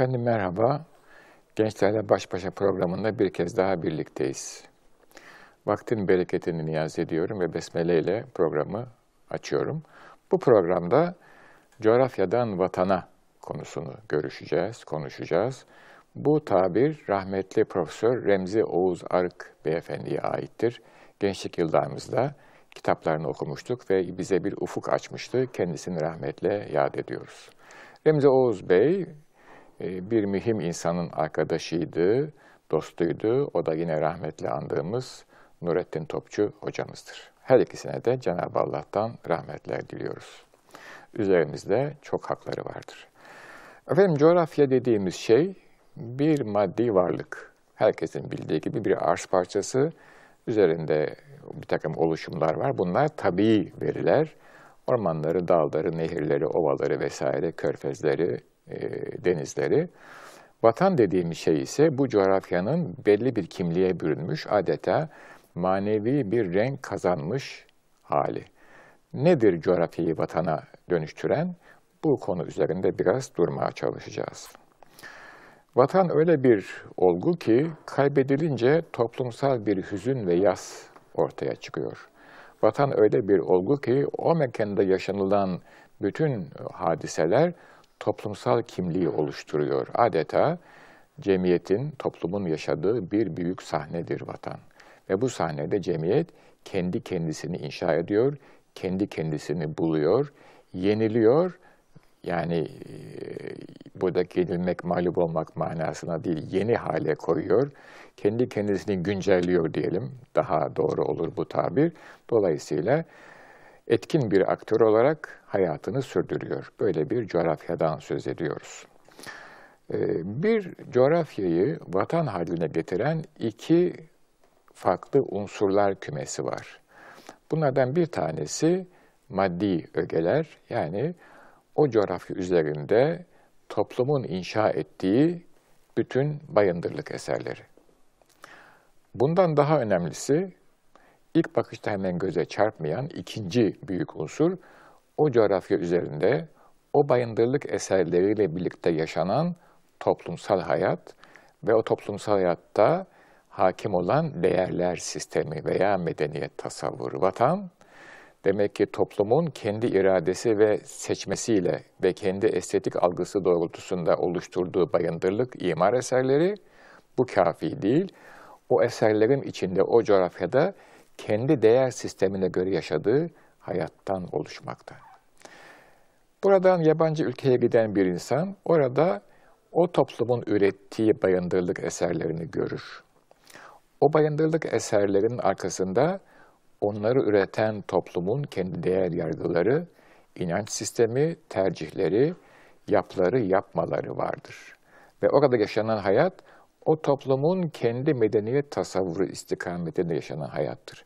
Efendim merhaba. Gençlerle Baş Başa programında bir kez daha birlikteyiz. Vaktin bereketini niyaz ediyorum ve besmele ile programı açıyorum. Bu programda coğrafyadan vatana konusunu görüşeceğiz, konuşacağız. Bu tabir rahmetli Profesör Remzi Oğuz Arık Beyefendi'ye aittir. Gençlik yıllarımızda kitaplarını okumuştuk ve bize bir ufuk açmıştı. Kendisini rahmetle yad ediyoruz. Remzi Oğuz Bey bir mühim insanın arkadaşıydı, dostuydu. O da yine rahmetli andığımız Nurettin Topçu hocamızdır. Her ikisine de Cenab-ı Allah'tan rahmetler diliyoruz. Üzerimizde çok hakları vardır. Efendim coğrafya dediğimiz şey bir maddi varlık. Herkesin bildiği gibi bir arz parçası. Üzerinde bir takım oluşumlar var. Bunlar tabii veriler. Ormanları, dağları, nehirleri, ovaları vesaire, körfezleri, e, denizleri. Vatan dediğimiz şey ise bu coğrafyanın belli bir kimliğe bürünmüş, adeta manevi bir renk kazanmış hali. Nedir coğrafyayı vatana dönüştüren? Bu konu üzerinde biraz durmaya çalışacağız. Vatan öyle bir olgu ki kaybedilince toplumsal bir hüzün ve yas ortaya çıkıyor. Vatan öyle bir olgu ki o mekanda yaşanılan bütün hadiseler toplumsal kimliği oluşturuyor. Adeta cemiyetin, toplumun yaşadığı bir büyük sahnedir vatan. Ve bu sahnede cemiyet kendi kendisini inşa ediyor, kendi kendisini buluyor, yeniliyor. Yani e, burada yenilmek, mağlup olmak manasına değil, yeni hale koyuyor. Kendi kendisini güncelliyor diyelim, daha doğru olur bu tabir. Dolayısıyla etkin bir aktör olarak hayatını sürdürüyor. Böyle bir coğrafyadan söz ediyoruz. Ee, bir coğrafyayı vatan haline getiren iki farklı unsurlar kümesi var. Bunlardan bir tanesi maddi ögeler yani o coğrafya üzerinde toplumun inşa ettiği bütün bayındırlık eserleri. Bundan daha önemlisi ilk bakışta hemen göze çarpmayan ikinci büyük unsur o coğrafya üzerinde o bayındırlık eserleriyle birlikte yaşanan toplumsal hayat ve o toplumsal hayatta hakim olan değerler sistemi veya medeniyet tasavvuru. Vatan, demek ki toplumun kendi iradesi ve seçmesiyle ve kendi estetik algısı doğrultusunda oluşturduğu bayındırlık imar eserleri, bu kafi değil. O eserlerin içinde, o coğrafyada kendi değer sistemine göre yaşadığı hayattan oluşmakta. Buradan yabancı ülkeye giden bir insan orada o toplumun ürettiği bayındırlık eserlerini görür. O bayındırlık eserlerin arkasında onları üreten toplumun kendi değer yargıları, inanç sistemi, tercihleri, yapları, yapmaları vardır. Ve orada yaşanan hayat o toplumun kendi medeniyet tasavvuru istikametinde yaşanan hayattır.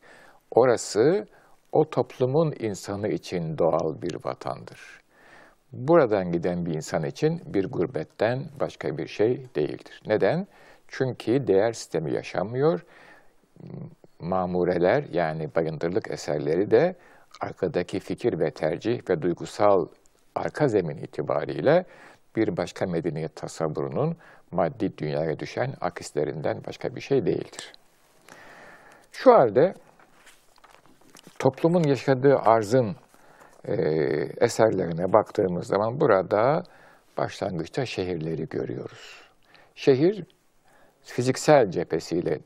Orası o toplumun insanı için doğal bir vatandır. Buradan giden bir insan için bir gurbetten başka bir şey değildir. Neden? Çünkü değer sistemi yaşanmıyor. Mamureler yani bayındırlık eserleri de arkadaki fikir ve tercih ve duygusal arka zemin itibariyle bir başka medeniyet tasavvurunun maddi dünyaya düşen akislerinden başka bir şey değildir. Şu halde toplumun yaşadığı arzın e, eserlerine baktığımız zaman burada başlangıçta şehirleri görüyoruz. Şehir fiziksel cephesiyle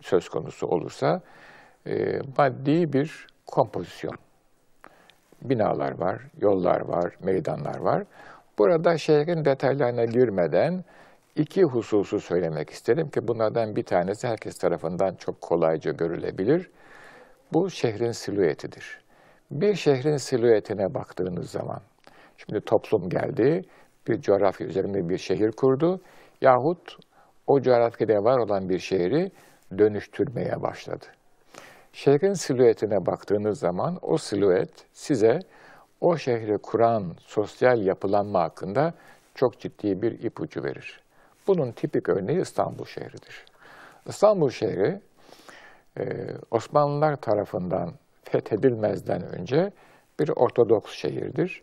söz konusu olursa e, maddi bir kompozisyon. Binalar var, yollar var, meydanlar var. Burada şehrin detaylarına girmeden iki hususu söylemek isterim ki bunlardan bir tanesi herkes tarafından çok kolayca görülebilir. Bu şehrin silüetidir. Bir şehrin silüetine baktığınız zaman, şimdi toplum geldi, bir coğrafya üzerinde bir şehir kurdu yahut o coğrafyada var olan bir şehri dönüştürmeye başladı. Şehrin silüetine baktığınız zaman o silüet size o şehri kuran sosyal yapılanma hakkında çok ciddi bir ipucu verir. Bunun tipik örneği İstanbul şehridir. İstanbul şehri e, Osmanlılar tarafından fethedilmezden önce bir Ortodoks şehirdir.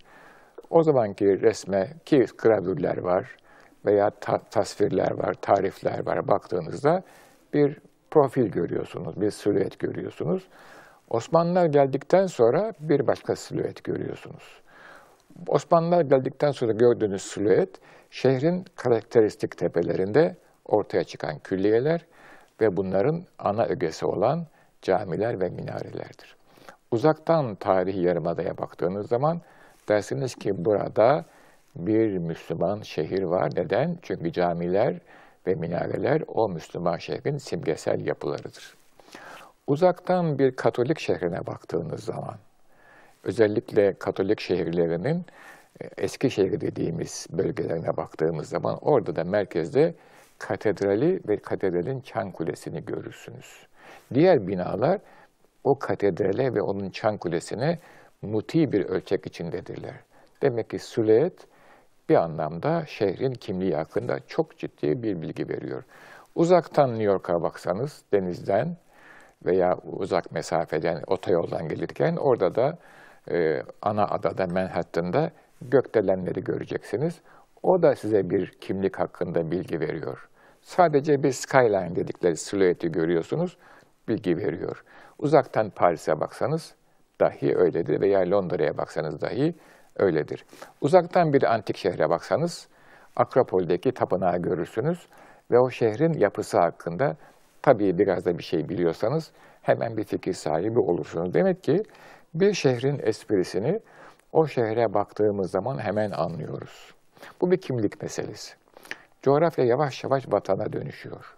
O zamanki resme ki gravürler var, veya ta tasvirler var, tarifler var baktığınızda bir profil görüyorsunuz, bir silüet görüyorsunuz. Osmanlılar geldikten sonra bir başka silüet görüyorsunuz. Osmanlılar geldikten sonra gördüğünüz silüet şehrin karakteristik tepelerinde ortaya çıkan külliyeler ve bunların ana ögesi olan camiler ve minarelerdir. Uzaktan tarihi yarımadaya baktığınız zaman dersiniz ki burada bir Müslüman şehir var. Neden? Çünkü camiler ve minareler o Müslüman şehrin simgesel yapılarıdır. Uzaktan bir Katolik şehrine baktığınız zaman, özellikle Katolik şehirlerinin e, eski şehir dediğimiz bölgelerine baktığımız zaman orada da merkezde katedrali ve katedralin çan kulesini görürsünüz. Diğer binalar o katedrale ve onun çan kulesine muti bir ölçek içindedirler. Demek ki Süleyet bir anlamda şehrin kimliği hakkında çok ciddi bir bilgi veriyor. Uzaktan New York'a baksanız denizden veya uzak mesafeden otoyoldan gelirken orada da e, ana adada Manhattan'da gökdelenleri göreceksiniz. O da size bir kimlik hakkında bilgi veriyor. Sadece bir skyline dedikleri silüeti görüyorsunuz, bilgi veriyor. Uzaktan Paris'e baksanız dahi öyledir veya Londra'ya baksanız dahi öyledir. Uzaktan bir antik şehre baksanız Akropol'deki tapınağı görürsünüz ve o şehrin yapısı hakkında tabii biraz da bir şey biliyorsanız hemen bir fikir sahibi olursunuz. Demek ki bir şehrin esprisini o şehre baktığımız zaman hemen anlıyoruz. Bu bir kimlik meselesi. Coğrafya yavaş yavaş vatana dönüşüyor.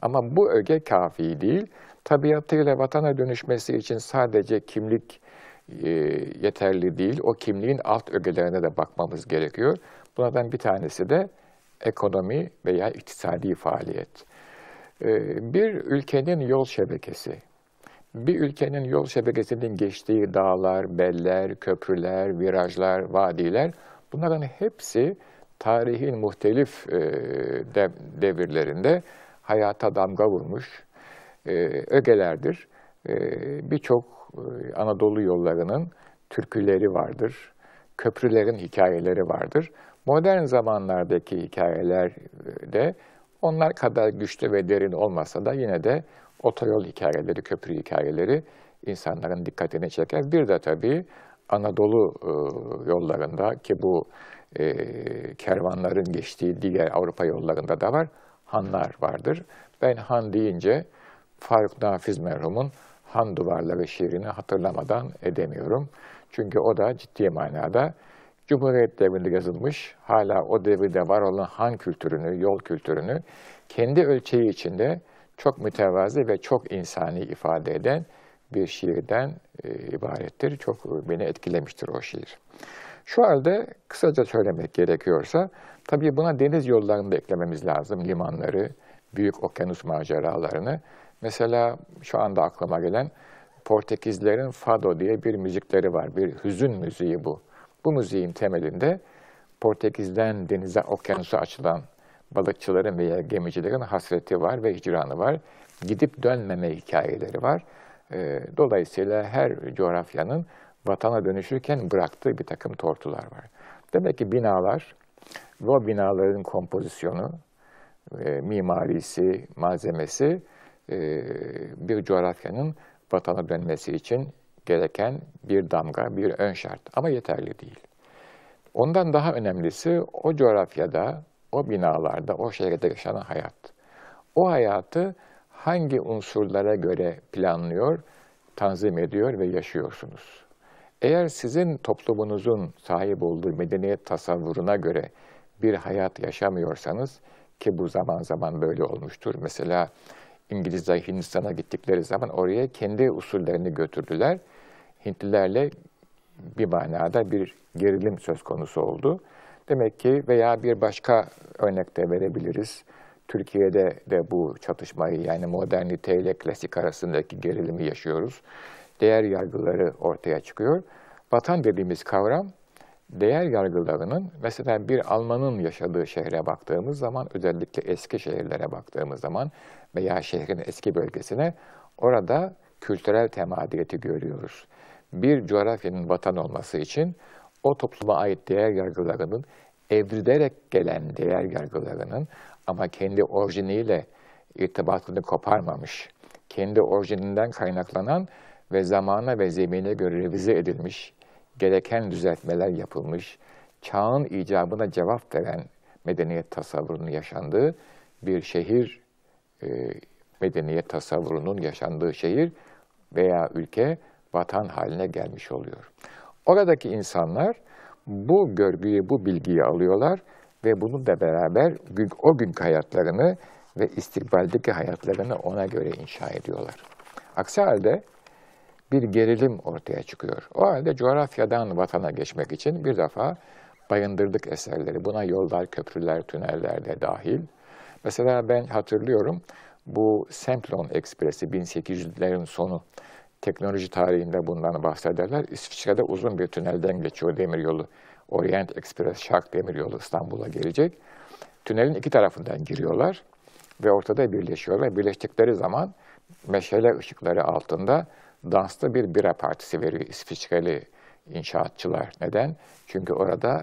Ama bu öge kafi değil. Tabiatıyla vatana dönüşmesi için sadece kimlik e, yeterli değil. O kimliğin alt ögelerine de bakmamız gerekiyor. Bunlardan bir tanesi de ekonomi veya iktisadi faaliyet. E, bir ülkenin yol şebekesi, bir ülkenin yol şebekesinin geçtiği dağlar, beller, köprüler, virajlar, vadiler bunların hepsi tarihin muhtelif e, devirlerinde hayata damga vurmuş ögelerdir. Birçok e, Anadolu yollarının türküleri vardır, köprülerin hikayeleri vardır. Modern zamanlardaki hikayeler de onlar kadar güçlü ve derin olmasa da yine de otoyol hikayeleri, köprü hikayeleri insanların dikkatini çeker. Bir de tabii Anadolu e, yollarında ki bu e, kervanların geçtiği diğer Avrupa yollarında da var, hanlar vardır. Ben han deyince Faruk Nafiz merhumun Han Duvarları şiirini hatırlamadan edemiyorum. Çünkü o da ciddi manada Cumhuriyet devrinde yazılmış, hala o devirde var olan han kültürünü, yol kültürünü kendi ölçeği içinde çok mütevazi ve çok insani ifade eden bir şiirden e, ibarettir. Çok beni etkilemiştir o şiir. Şu halde kısaca söylemek gerekiyorsa, tabii buna deniz yollarını da eklememiz lazım. Limanları, büyük okyanus maceralarını Mesela şu anda aklıma gelen Portekizlerin Fado diye bir müzikleri var. Bir hüzün müziği bu. Bu müziğin temelinde Portekiz'den denize, okyanusa açılan balıkçıların veya gemicilerin hasreti var ve hicranı var. Gidip dönmeme hikayeleri var. Dolayısıyla her coğrafyanın vatana dönüşürken bıraktığı bir takım tortular var. Demek ki binalar ve o binaların kompozisyonu, e, mimarisi, malzemesi e, bir coğrafyanın vatana dönmesi için gereken bir damga, bir ön şart ama yeterli değil. Ondan daha önemlisi o coğrafyada, o binalarda, o şehirde yaşanan hayat. O hayatı hangi unsurlara göre planlıyor, tanzim ediyor ve yaşıyorsunuz? Eğer sizin toplumunuzun sahip olduğu medeniyet tasavvuruna göre bir hayat yaşamıyorsanız, ki bu zaman zaman böyle olmuştur. Mesela İngilizler Hindistan'a gittikleri zaman oraya kendi usullerini götürdüler. Hintlilerle bir manada bir gerilim söz konusu oldu. Demek ki veya bir başka örnekte verebiliriz. Türkiye'de de bu çatışmayı yani modernite ile klasik arasındaki gerilimi yaşıyoruz. Değer yargıları ortaya çıkıyor. Vatan dediğimiz kavram değer yargılarının mesela bir Almanın yaşadığı şehre baktığımız zaman özellikle eski şehirlere baktığımız zaman veya şehrin eski bölgesine orada kültürel temadiyeti görüyoruz. Bir coğrafyanın vatan olması için o topluma ait değer yargılarının evrilerek gelen değer yargılarının ama kendi orijiniyle irtibatını koparmamış, kendi orijininden kaynaklanan ve zamana ve zemine göre revize edilmiş, gereken düzeltmeler yapılmış, çağın icabına cevap veren medeniyet tasavvurunun yaşandığı bir şehir, e, medeniyet tasavvurunun yaşandığı şehir veya ülke vatan haline gelmiş oluyor. Oradaki insanlar bu görgüyü, bu bilgiyi alıyorlar ve bunu da beraber o günkü hayatlarını ve istikbaldeki hayatlarını ona göre inşa ediyorlar. Aksi halde bir gerilim ortaya çıkıyor. O halde coğrafyadan vatana geçmek için bir defa bayındırdık eserleri. Buna yollar, köprüler, tüneller de dahil. Mesela ben hatırlıyorum bu Semplon Ekspresi 1800'lerin sonu teknoloji tarihinde bundan bahsederler. İsviçre'de uzun bir tünelden geçiyor demiryolu. Orient Express, Şark demiryolu İstanbul'a gelecek. Tünelin iki tarafından giriyorlar ve ortada birleşiyorlar. Birleştikleri zaman meşale ışıkları altında danslı bir bira partisi veriyor İsviçreli inşaatçılar. Neden? Çünkü orada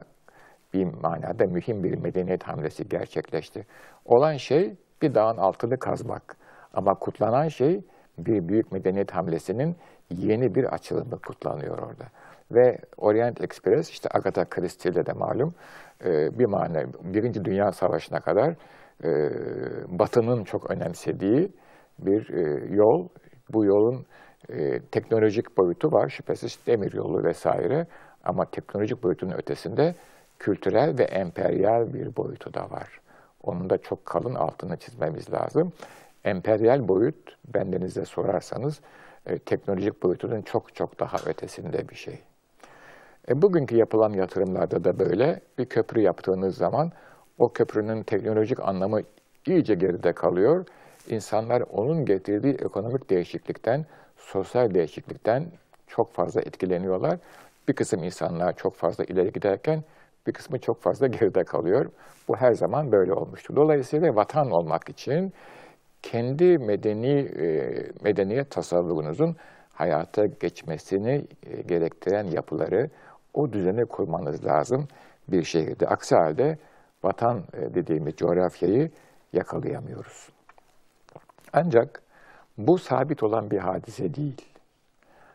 bir manada mühim bir medeniyet hamlesi gerçekleşti. Olan şey bir dağın altını kazmak. Ama kutlanan şey bir büyük medeniyet hamlesinin yeni bir açılımı kutlanıyor orada. Ve Orient Express, işte Agatha Christie'de de malum, e, bir mana, Birinci Dünya Savaşı'na kadar e, Batı'nın çok önemsediği bir e, yol. Bu yolun teknolojik boyutu var, şüphesiz demir yolu vesaire. Ama teknolojik boyutunun ötesinde kültürel ve emperyal bir boyutu da var. Onun da çok kalın altını çizmemiz lazım. Emperyal boyut, bendenize sorarsanız, e, teknolojik boyutunun çok çok daha ötesinde bir şey. E, bugünkü yapılan yatırımlarda da böyle. Bir köprü yaptığınız zaman o köprünün teknolojik anlamı iyice geride kalıyor. İnsanlar onun getirdiği ekonomik değişiklikten, sosyal değişiklikten çok fazla etkileniyorlar. Bir kısım insanlar çok fazla ileri giderken bir kısmı çok fazla geride kalıyor. Bu her zaman böyle olmuştur. Dolayısıyla vatan olmak için kendi medeni e, medeniyet tasavvurunuzun hayata geçmesini e, gerektiren yapıları, o düzeni kurmanız lazım bir şehirde. Aksi halde vatan e, dediğimiz coğrafyayı yakalayamıyoruz. Ancak bu sabit olan bir hadise değil.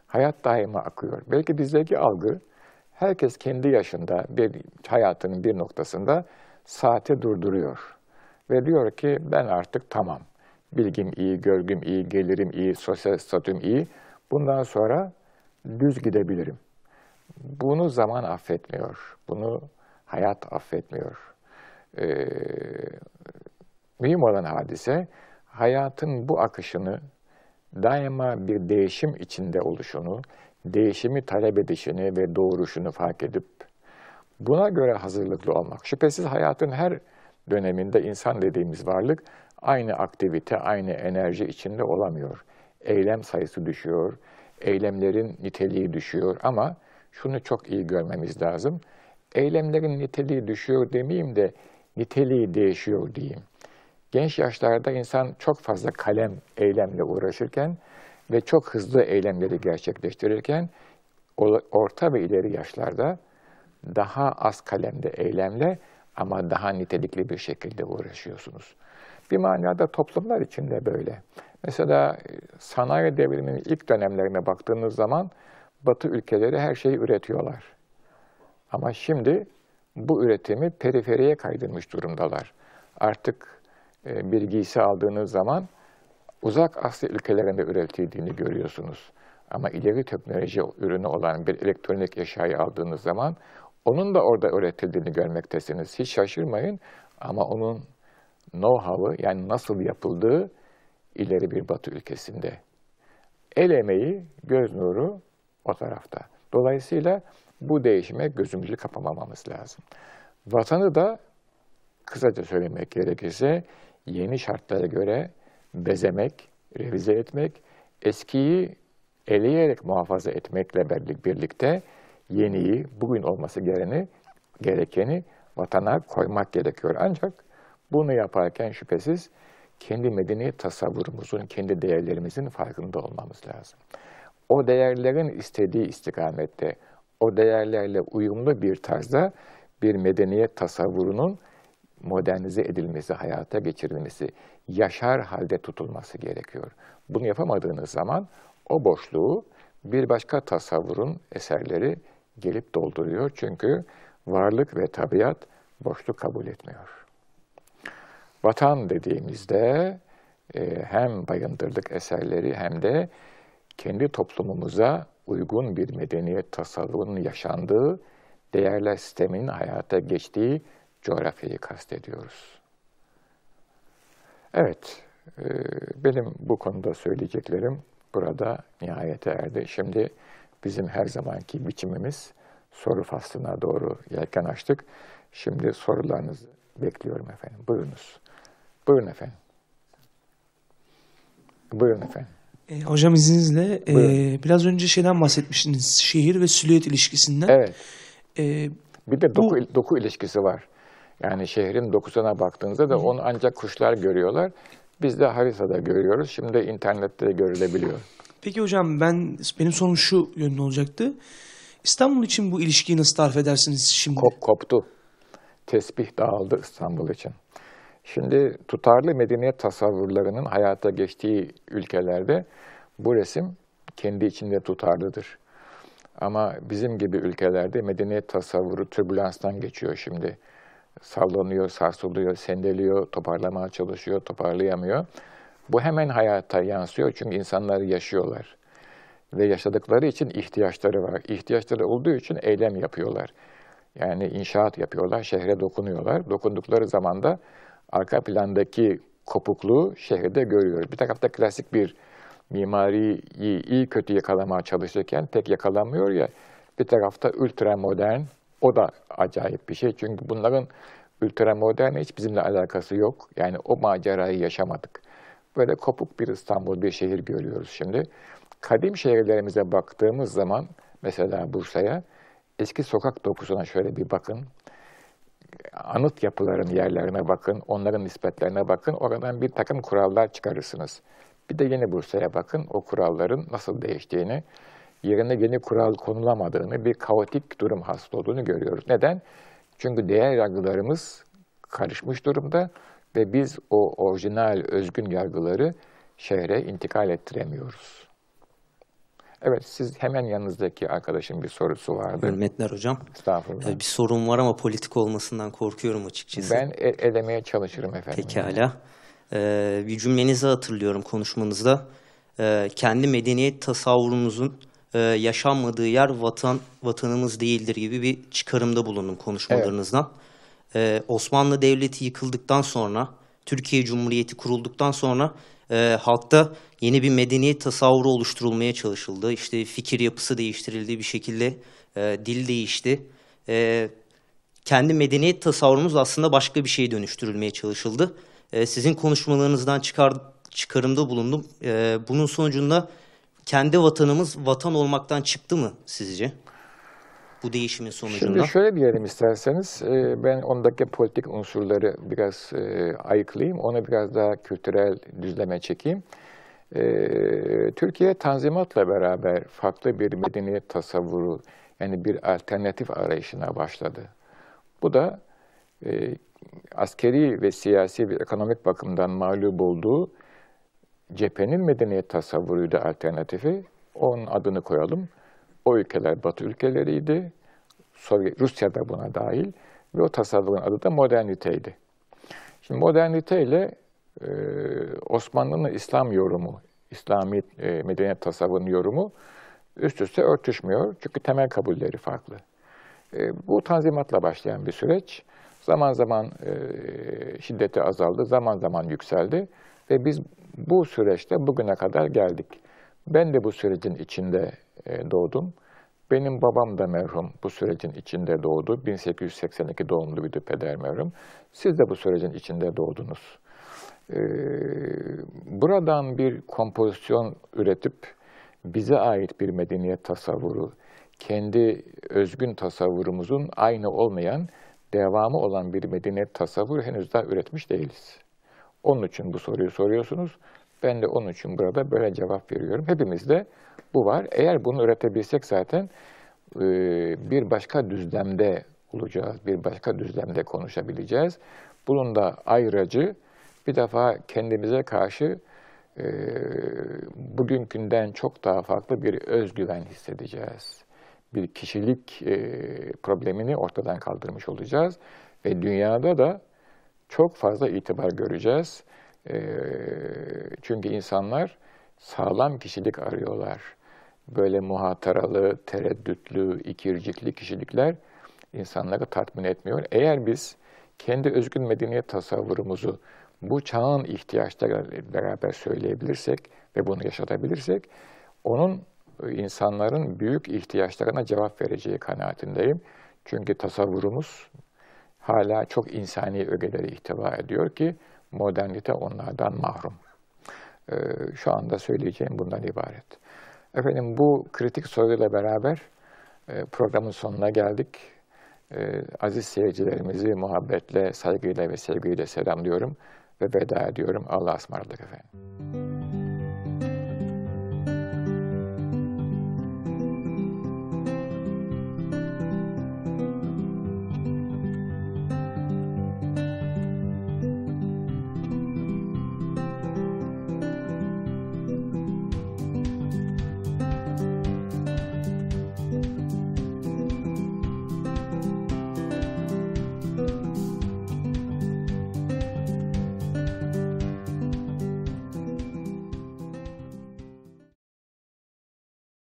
Hayat daima akıyor. Belki bizdeki algı herkes kendi yaşında bir hayatının bir noktasında saati durduruyor. Ve diyor ki ben artık tamam. Bilgim iyi, görgüm iyi, gelirim iyi, sosyal statüm iyi. Bundan sonra düz gidebilirim. Bunu zaman affetmiyor. Bunu hayat affetmiyor. Ee, mühim olan hadise hayatın bu akışını daima bir değişim içinde oluşunu, değişimi talep edişini ve doğuruşunu fark edip buna göre hazırlıklı olmak. Şüphesiz hayatın her döneminde insan dediğimiz varlık aynı aktivite, aynı enerji içinde olamıyor. Eylem sayısı düşüyor, eylemlerin niteliği düşüyor ama şunu çok iyi görmemiz lazım. Eylemlerin niteliği düşüyor demeyeyim de niteliği değişiyor diyeyim. Genç yaşlarda insan çok fazla kalem eylemle uğraşırken ve çok hızlı eylemleri gerçekleştirirken orta ve ileri yaşlarda daha az kalemde eylemle ama daha nitelikli bir şekilde uğraşıyorsunuz. Bir manada toplumlar için de böyle. Mesela e, sanayi devriminin ilk dönemlerine baktığınız zaman Batı ülkeleri her şeyi üretiyorlar. Ama şimdi bu üretimi periferiye kaydırmış durumdalar. Artık bir giysi aldığınız zaman uzak Asya ülkelerinde üretildiğini görüyorsunuz. Ama ileri teknoloji ürünü olan bir elektronik eşyayı aldığınız zaman onun da orada üretildiğini görmektesiniz. Hiç şaşırmayın ama onun know-how'ı yani nasıl yapıldığı ileri bir batı ülkesinde. El emeği, göz nuru o tarafta. Dolayısıyla bu değişime gözümüzü kapamamamız lazım. Vatanı da kısaca söylemek gerekirse yeni şartlara göre bezemek, revize etmek, eskiyi eleyerek muhafaza etmekle birlikte yeniyi, bugün olması gerekeni, gerekeni vatana koymak gerekiyor. Ancak bunu yaparken şüphesiz kendi medeniyet tasavvurumuzun, kendi değerlerimizin farkında olmamız lazım. O değerlerin istediği istikamette, o değerlerle uyumlu bir tarzda bir medeniyet tasavvurunun modernize edilmesi, hayata geçirilmesi, yaşar halde tutulması gerekiyor. Bunu yapamadığınız zaman o boşluğu bir başka tasavvurun eserleri gelip dolduruyor. Çünkü varlık ve tabiat boşluk kabul etmiyor. Vatan dediğimizde e, hem bayındırlık eserleri hem de kendi toplumumuza uygun bir medeniyet tasavvurunun yaşandığı, değerler sisteminin hayata geçtiği coğrafyayı kastediyoruz. Evet, e, benim bu konuda söyleyeceklerim burada nihayete erdi. Şimdi bizim her zamanki biçimimiz soru faslına doğru yelken açtık. Şimdi sorularınızı bekliyorum efendim. Buyurunuz. Buyurun efendim. Buyurun efendim. E, hocam izninizle e, biraz önce şeyden bahsetmiştiniz. Şehir ve silüet ilişkisinden. Evet. E, Bir de doku, doku ilişkisi var. Yani şehrin dokusuna baktığınızda da onu ancak kuşlar görüyorlar. Biz de haritada görüyoruz. Şimdi internette de görülebiliyor. peki hocam ben benim sorum şu yönde olacaktı. İstanbul için bu ilişkiyi nasıl tarif edersiniz şimdi? Kop, koptu. Tesbih dağıldı İstanbul için. Şimdi tutarlı medeniyet tasavvurlarının hayata geçtiği ülkelerde bu resim kendi içinde tutarlıdır. Ama bizim gibi ülkelerde medeniyet tasavvuru türbülanstan geçiyor şimdi. Sallanıyor, sarsılıyor, sendeliyor, toparlamaya çalışıyor, toparlayamıyor. Bu hemen hayata yansıyor çünkü insanlar yaşıyorlar. Ve yaşadıkları için ihtiyaçları var. İhtiyaçları olduğu için eylem yapıyorlar. Yani inşaat yapıyorlar, şehre dokunuyorlar. Dokundukları zaman da arka plandaki kopukluğu şehirde görüyoruz. Bir tarafta klasik bir mimariyi iyi kötü yakalamaya çalışırken tek yakalamıyor ya. Bir tarafta ultra modern, o da acayip bir şey. Çünkü bunların ultra modern hiç bizimle alakası yok. Yani o macerayı yaşamadık. Böyle kopuk bir İstanbul, bir şehir görüyoruz şimdi. Kadim şehirlerimize baktığımız zaman, mesela Bursa'ya, eski sokak dokusuna şöyle bir bakın anıt yapıların yerlerine bakın, onların nispetlerine bakın, oradan bir takım kurallar çıkarırsınız. Bir de yeni Bursa'ya bakın, o kuralların nasıl değiştiğini, yerine yeni kural konulamadığını, bir kaotik durum hasıl olduğunu görüyoruz. Neden? Çünkü değer yargılarımız karışmış durumda ve biz o orijinal, özgün yargıları şehre intikal ettiremiyoruz. Evet, siz hemen yanınızdaki arkadaşın bir sorusu vardı. Hürmetler hocam. Estağfurullah. Ee, Bir sorum var ama politik olmasından korkuyorum açıkçası. Ben e- elemeye çalışırım efendim. Pekala. Ee, bir cümlenizi hatırlıyorum konuşmanızda. Ee, kendi medeniyet tasavvurunuzun e, yaşanmadığı yer vatan vatanımız değildir gibi bir çıkarımda bulundum konuşmalarınızdan. Ee, Osmanlı Devleti yıkıldıktan sonra, Türkiye Cumhuriyeti kurulduktan sonra e, halkta yeni bir medeniyet tasavvuru oluşturulmaya çalışıldı. İşte fikir yapısı değiştirildi bir şekilde, e, dil değişti. E, kendi medeniyet tasavvurumuz aslında başka bir şeye dönüştürülmeye çalışıldı. Ee, sizin konuşmalarınızdan çıkar, çıkarımda bulundum. Ee, bunun sonucunda kendi vatanımız vatan olmaktan çıktı mı sizce? Bu değişimin sonucunda. Şimdi şöyle diyelim isterseniz, e, ben ondaki politik unsurları biraz e, ayıklayayım, onu biraz daha kültürel düzleme çekeyim. E, Türkiye Tanzimat'la beraber farklı bir medeniyet tasavvuru, yani bir alternatif arayışına başladı. Bu da askeri ve siyasi ve ekonomik bakımdan mağlup olduğu cephenin medeniyet tasavvuruydu alternatifi. Onun adını koyalım. O ülkeler Batı ülkeleriydi. Sovyet, Rusya da buna dahil. Ve o tasavvurun adı da moderniteydi. Şimdi modernite ile e, Osmanlı'nın İslam yorumu, İslami e, medeniyet tasavvurunun yorumu üst üste örtüşmüyor. Çünkü temel kabulleri farklı. E, bu tanzimatla başlayan bir süreç. Zaman zaman e, şiddeti azaldı, zaman zaman yükseldi ve biz bu süreçte bugüne kadar geldik. Ben de bu sürecin içinde e, doğdum. Benim babam da merhum bu sürecin içinde doğdu. 1882 doğumluydu peder merhum. Siz de bu sürecin içinde doğdunuz. E, buradan bir kompozisyon üretip bize ait bir medeniyet tasavvuru, kendi özgün tasavvurumuzun aynı olmayan, devamı olan bir medeniyet tasavvuru henüz daha üretmiş değiliz. Onun için bu soruyu soruyorsunuz. Ben de onun için burada böyle cevap veriyorum. Hepimizde bu var. Eğer bunu üretebilsek zaten e, bir başka düzlemde bulacağız. Bir başka düzlemde konuşabileceğiz. Bunun da ayracı bir defa kendimize karşı e, bugünkünden çok daha farklı bir özgüven hissedeceğiz. Bir kişilik e, problemini ortadan kaldırmış olacağız ve dünyada da çok fazla itibar göreceğiz. E, çünkü insanlar sağlam kişilik arıyorlar. Böyle muhataralı, tereddütlü, ikircikli kişilikler insanları tatmin etmiyor. Eğer biz kendi özgün medeniyet tasavvurumuzu bu çağın ihtiyaçlarıyla beraber söyleyebilirsek ve bunu yaşatabilirsek, onun e, insanların büyük ihtiyaçlarına cevap vereceği kanaatindeyim. Çünkü tasavvurumuz hala çok insani ögeleri ihtiva ediyor ki modernite onlardan mahrum. Ee, şu anda söyleyeceğim bundan ibaret. Efendim bu kritik soruyla beraber e, programın sonuna geldik. Ee, aziz seyircilerimizi muhabbetle, saygıyla ve sevgiyle selamlıyorum ve veda ediyorum. Allah'a ısmarladık efendim.